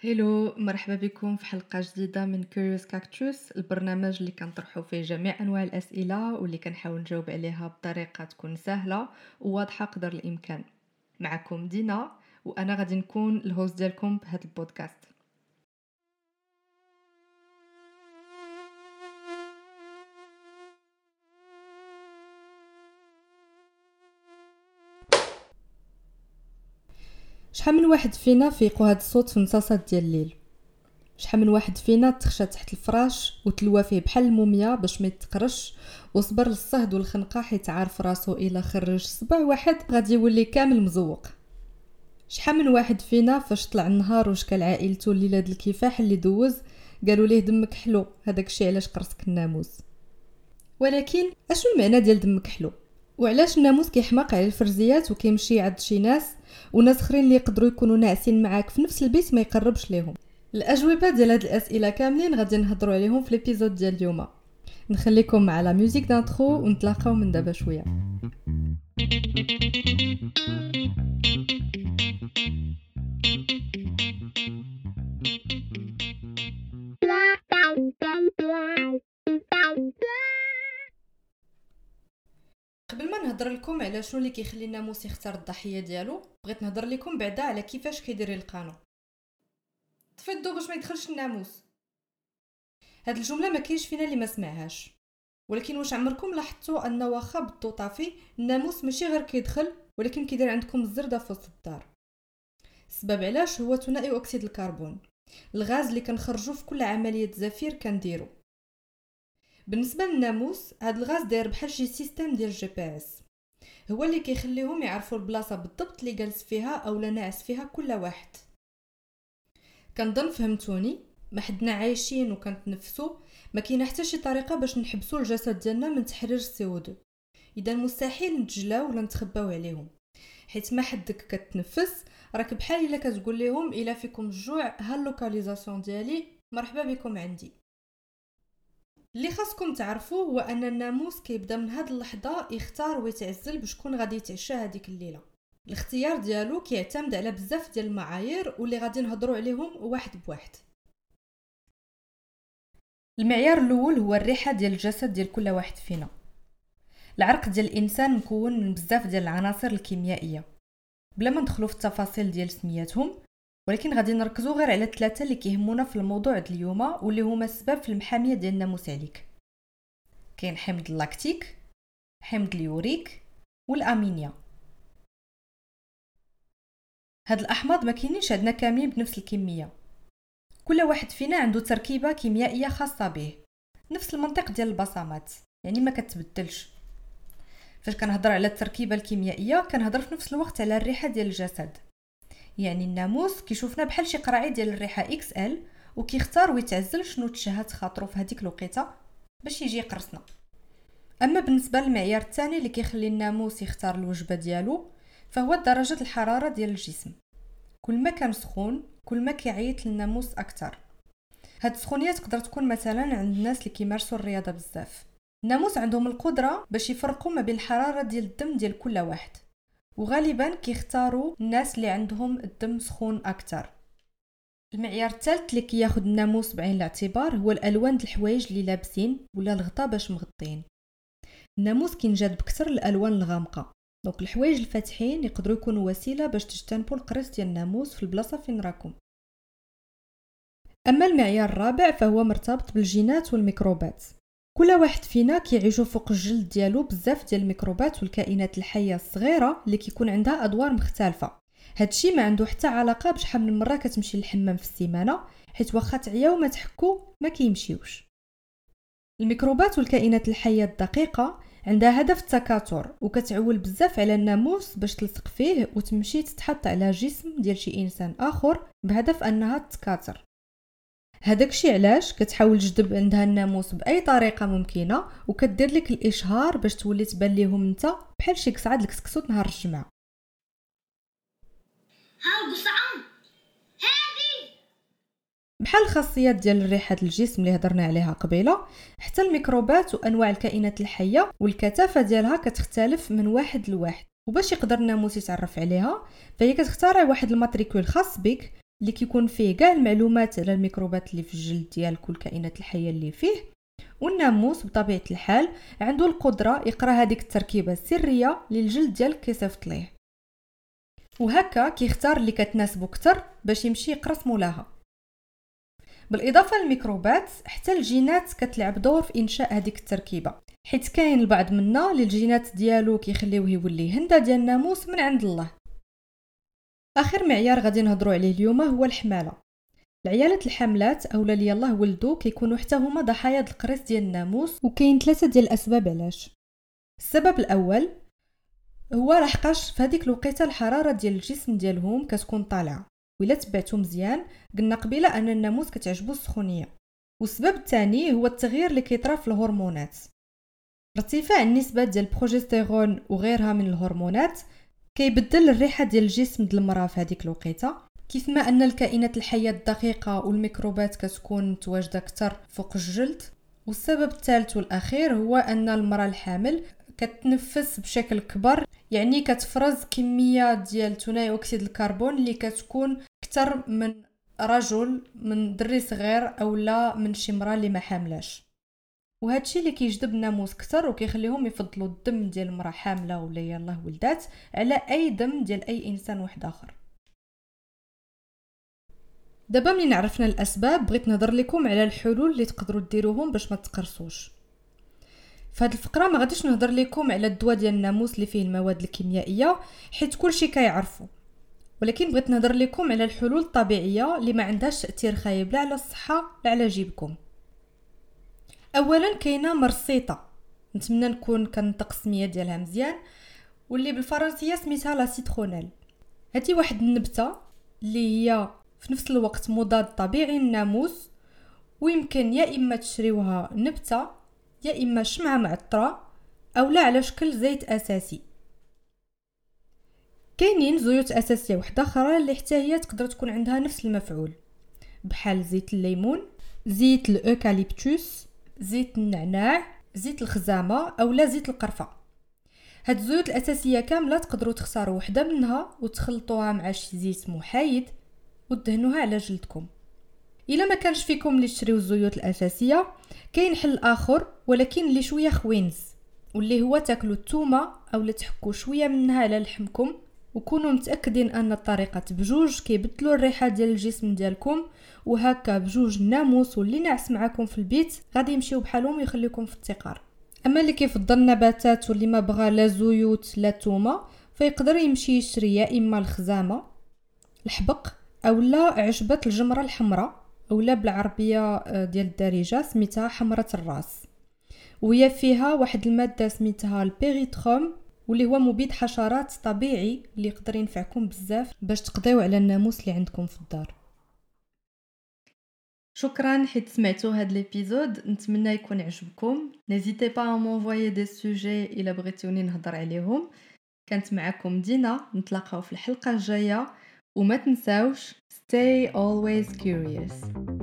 hello مرحبا بكم في حلقة جديدة من Curious Cactus البرنامج اللي كنطرحو فيه جميع أنواع الأسئلة واللي كنحاول نجاوب عليها بطريقة تكون سهلة وواضحة قدر الإمكان. معكم دينا وأنا غادي نكون ال host ديالكم بهذا البودكاست. شحال من واحد فينا فيقو هاد الصوت في النصاصات ديال الليل؟ شحال من واحد فينا تخشى تحت الفراش وتلوى فيه بحال الموميا باش ما يتقرش وصبر للصهد والخنقة حيت عارف راسو إلا خرج صبع واحد غادي يولي كامل مزوق. شحال من واحد فينا فاش طلع النهار وشكل عائلته الليلة د الكفاح اللي دوز قالوا ليه دمك حلو هذاك الشيء علاش قرصك الناموس؟ ولكن أشنو المعنى ديال دمك حلو؟ وعلاش الناموس كيحماق على الفرزيات وكيمشي عند شي ناس وناس اخرين اللي يقدروا يكونوا ناعسين معاك في نفس البيت ما يقربش ليهم. الأجوبة ديال هاد الأسئلة كاملين غادي نهضروا عليهم في ال épisode ديال اليوم. نخليكم مع la musique d'intro ونتلاقاو من دابا شوية. قبل ما نهضر لكم على شنو اللي كيخلي الناموس يختار الضحية ديالو بغيت نهضر لكم بعدا على كيفاش كيدير القانون. طفي الضو باش ما يدخلش الناموس. هاد الجملة ما كاينش فينا اللي ما سمعهاش. ولكن واش عمركم لاحظتوا ان واخا بالضو طافي الناموس ماشي غير كيدخل ولكن كيدير عندكم الزردة في وسط الدار. السبب علاش هو ثنائي أكسيد الكربون. الغاز اللي كنخرجوه في كل عملية زفير كنديرو. بالنسبة للناموس هاد الغاز داير بحال شي système ديال GPS هو اللي كيخليهم يعرفوا البلاصة بالضبط اللي جالس فيها أو لا ناعس فيها كل واحد. كنظن فهمتوني؟ ما حدنا عايشين وكنتنفسوا ما كاينة حتى شي طريقة باش نحبسوا الجسد ديالنا من تحرير ال CO2 إذا مستحيل نتجلاو ولا نتخباو عليهم. حيت ما حدك كتنفس راك بحال إلا كتقول لهم إلا فيكم الجوع ها ال localisation ديالي مرحبا بكم عندي. اللي خاصكم تعرفوا هو أن الناموس كيبدا من هاد اللحظة يختار ويتعزل بشكون غادي يتعشى هذيك الليلة. الاختيار ديالو كيعتمد على بزاف ديال المعايير واللي غادي نهضروا عليهم واحد بواحد. المعيار الأول هو الريحة ديال الجسد ديال كل واحد فينا. العرق ديال الإنسان مكون من بزاف ديال العناصر الكيميائية. بلا ما ندخلوا في التفاصيل ديال سمياتهم ولكن غادي نركزوا غير على ثلاثة اللي كيهمونا في الموضوع ديال اليوم واللي هما السبب في المحامية ديال الناموس عليك كاين حمض اللاكتيك حمض اليوريك والأمونيا. هاد الأحماض ما كاينينش عندنا كاملين بنفس الكمية. كل واحد فينا عنده تركيبة كيميائية خاصة به نفس المنطق ديال البصمات يعني ما كتبدلش. فاش كنهضر على التركيبة الكيميائية كنهضر في نفس الوقت على الريحة ديال الجسد. يعني الناموس كيشوفنا بحال شي قرعي ديال الريحة إكس إل وكيختار ويتعزل شنو تشهات خاطرو في هذيك الوقيته باش يجي يقرصنا. أما بالنسبة للمعيار الثاني اللي كيخلي الناموس يختار الوجبة ديالو فهو درجة الحرارة ديال الجسم. كل ما كان سخون كل ما كيعيط للناموس أكثر. هاد السخونيه تقدر تكون مثلا عند الناس اللي كيمارسوا الرياضة بزاف. الناموس عندهم القدرة باش يفرقوا ما بين الحرارة ديال الدم ديال كل واحد. وغالبا كيختاروا الناس اللي عندهم الدم سخون أكثر المعيار الثالث اللي كياخذ الناموس بعين الاعتبار هو الألوان د الحوايج اللي لابسين ولا الغطا باش مغطين. الناموس كينجذب أكثر الالوان الغامقة. donc الحوايج الفاتحين يقدروا يكونوا وسيلة باش تجتنبوا القرص ديال الناموس في البلاصة فين راكم. أما المعيار الرابع فهو مرتبط بالجينات والميكروبات. كل واحد فينا كيعيشوا فوق الجلد ديالو بزاف ديال الميكروبات والكائنات الحية الصغيرة اللي كيكون عندها أدوار مختلفة. هادشي ما عنده حتى علاقة بشحال من مرة كتمشي للحمام في السيمانة حيت واخا تعيا وما تحكو ما كيمشيوش. الميكروبات والكائنات الحية الدقيقة عندها هدف التكاثر وكتعول بزاف على الناموس باش تلصق فيه وتمشي تتحط على جسم ديال شي إنسان آخر بهدف أنها تتكاثر. هذاك الشيء علاش كتحاول تجذب عندها الناموس بأي طريقة ممكنة وكدير لك الإشهار باش تولي تبان ليهم أنت بحال شي كسعد الكسكسوت نهار الجمعة. ها هادي! بحال الخاصيات ديال الريحه الجسم اللي هضرنا عليها قبيلة حتى الميكروبات وأنواع الكائنات الحية والكثافة ديالها كتختلف من واحد لواحد. وباش يقدر الناموس يتعرف عليها فهي كتختار واحد الماتريكول خاص بك اللي كيكون فيه كاع المعلومات على الميكروبات اللي في الجلد ديالك والكائنات الحية اللي فيه. والناموس بطبيعة الحال عنده القدرة يقرأ هذيك التركيبة السرية اللي الجلد ديالك كيصيفط ليه وهكا كيختار اللي كتناسبو أكثر باش يمشي يقرأ مولاها. بالإضافة للميكروبات حتى الجينات كتلعب دور في إنشاء هذيك التركيبة. حيت كاين البعض منا اللي الجينات ديالو كيخليوه يولي هندة ديال الناموس من عند الله. آخر معيار غادي نهضروا عليه اليوم هو الحمالة. العيالات الحاملات اولا اللي يلاه ولدوا كيكونوا حتى هما ضحايا القريص ديال الناموس وكاين ثلاثة ديال الأسباب علاش. السبب الأول هو لحقاش في هذيك الوقيتة الحرارة ديال الجسم ديالهم كتكون طالعة وإلا تبعتو مزيان قلنا قبيلة أن الناموس كتعجبو السخونية. والسبب الثاني هو التغيير اللي كيطرا في الهرمونات. ارتفاع النسبة ديال البروجستيرون وغيرها من الهرمونات كيبدل الريحة ديال الجسم ديال المرأة في هذيك الوقيتة. كيف ما أن الكائنات الحية الدقيقة والميكروبات كتكون متواجدة أكثر فوق الجلد والسبب الثالث والأخير هو أن المرأة الحامل كتنفس بشكل كبر يعني كتفرز كمية ديال ثاني أكسيد الكربون اللي كتكون أكثر من رجل من دري صغير أو لا من شي مرأة اللي ما حاملاش. وهادشي اللي كيجذب الناموس كتر وكيخليهم يفضلوا الدم ديال المراه حاملة ولا يلاه ولدات على أي دم ديال أي إنسان واحد آخر. دابا ملي عرفنا الأسباب بغيت نهضر لكم على الحلول اللي تقدروا ديروهم باش ما تقرصوش. هذه الفقرة ما غاديش نهضر لكم على الدواء ديال الناموس اللي فيه المواد الكيميائية حيت كلشي كيعرفوا ولكن بغيت نهضر لكم على الحلول الطبيعية اللي ما عندهاش تأثير خايب لا على الصحة لا على جيبكم. اولا كاينة مرصيطه نتمنى نكون كنطق السميه ديالها مزيان. واللي بالفرنسية سميتها لا سيترونيل. هذه واحد النبتة اللي هي في نفس الوقت مضاد طبيعي للناموس ويمكن يا إما تشريوها نبتة يا إما شمعة معطره أو لا على شكل زيت أساسي. كاينين زيوت أساسية وحدة أخرى اللي حتى هي تقدر تكون عندها نفس المفعول. بحال زيت الليمون زيت الأوكاليبتوس زيت النعناع زيت الخزامة أو لا زيت القرفة. هاد الزيوت الأساسية كاملة تقدروا تختاروا وحدة منها وتخلطوها مع شي زيت محايد ودهنوها على جلدكم. إلا ما كانش فيكم اللي تشريو الزيوت الأساسية كاين حل آخر ولكن اللي شوية خوينز واللي هو تاكلوا الثومه أو تحكوا شوية منها على لحمكم. وكونوا متأكدين أن الطريقة بجوج كيبدلوا الريحة ديال الجسم ديالكم وهكا بجوج الناموس واللي ناعس معاكم في البيت غادي يمشيو بحالهم ويخليكم في التقار. أما اللي كيفضل النباتات واللي ما بغى لا زيوت لا تومة فيقدر يمشي يشري يا إما الخزامة الحبق أولا عشبه الجمرة الحمراء أولا بالعربية آه، ديال الدارجة سميتها حمرة الراس. وهي فيها واحد المادة سميتها البيريتروم واللي هو مبيد حشرات طبيعي اللي يقدر ينفعكم بزاف باش تقضيو على الناموس اللي عندكم في الدار. شكرا حيت سمعتوا هاد l'épisode نتمنى يكون عجبكم. n'hésitez pas à m'envoyer des sujets إلا بغيتوني نهضر عليهم. كانت معكم دينا. نتلاقاو في الحلقة الجاية. وما تنساوش stay always curious.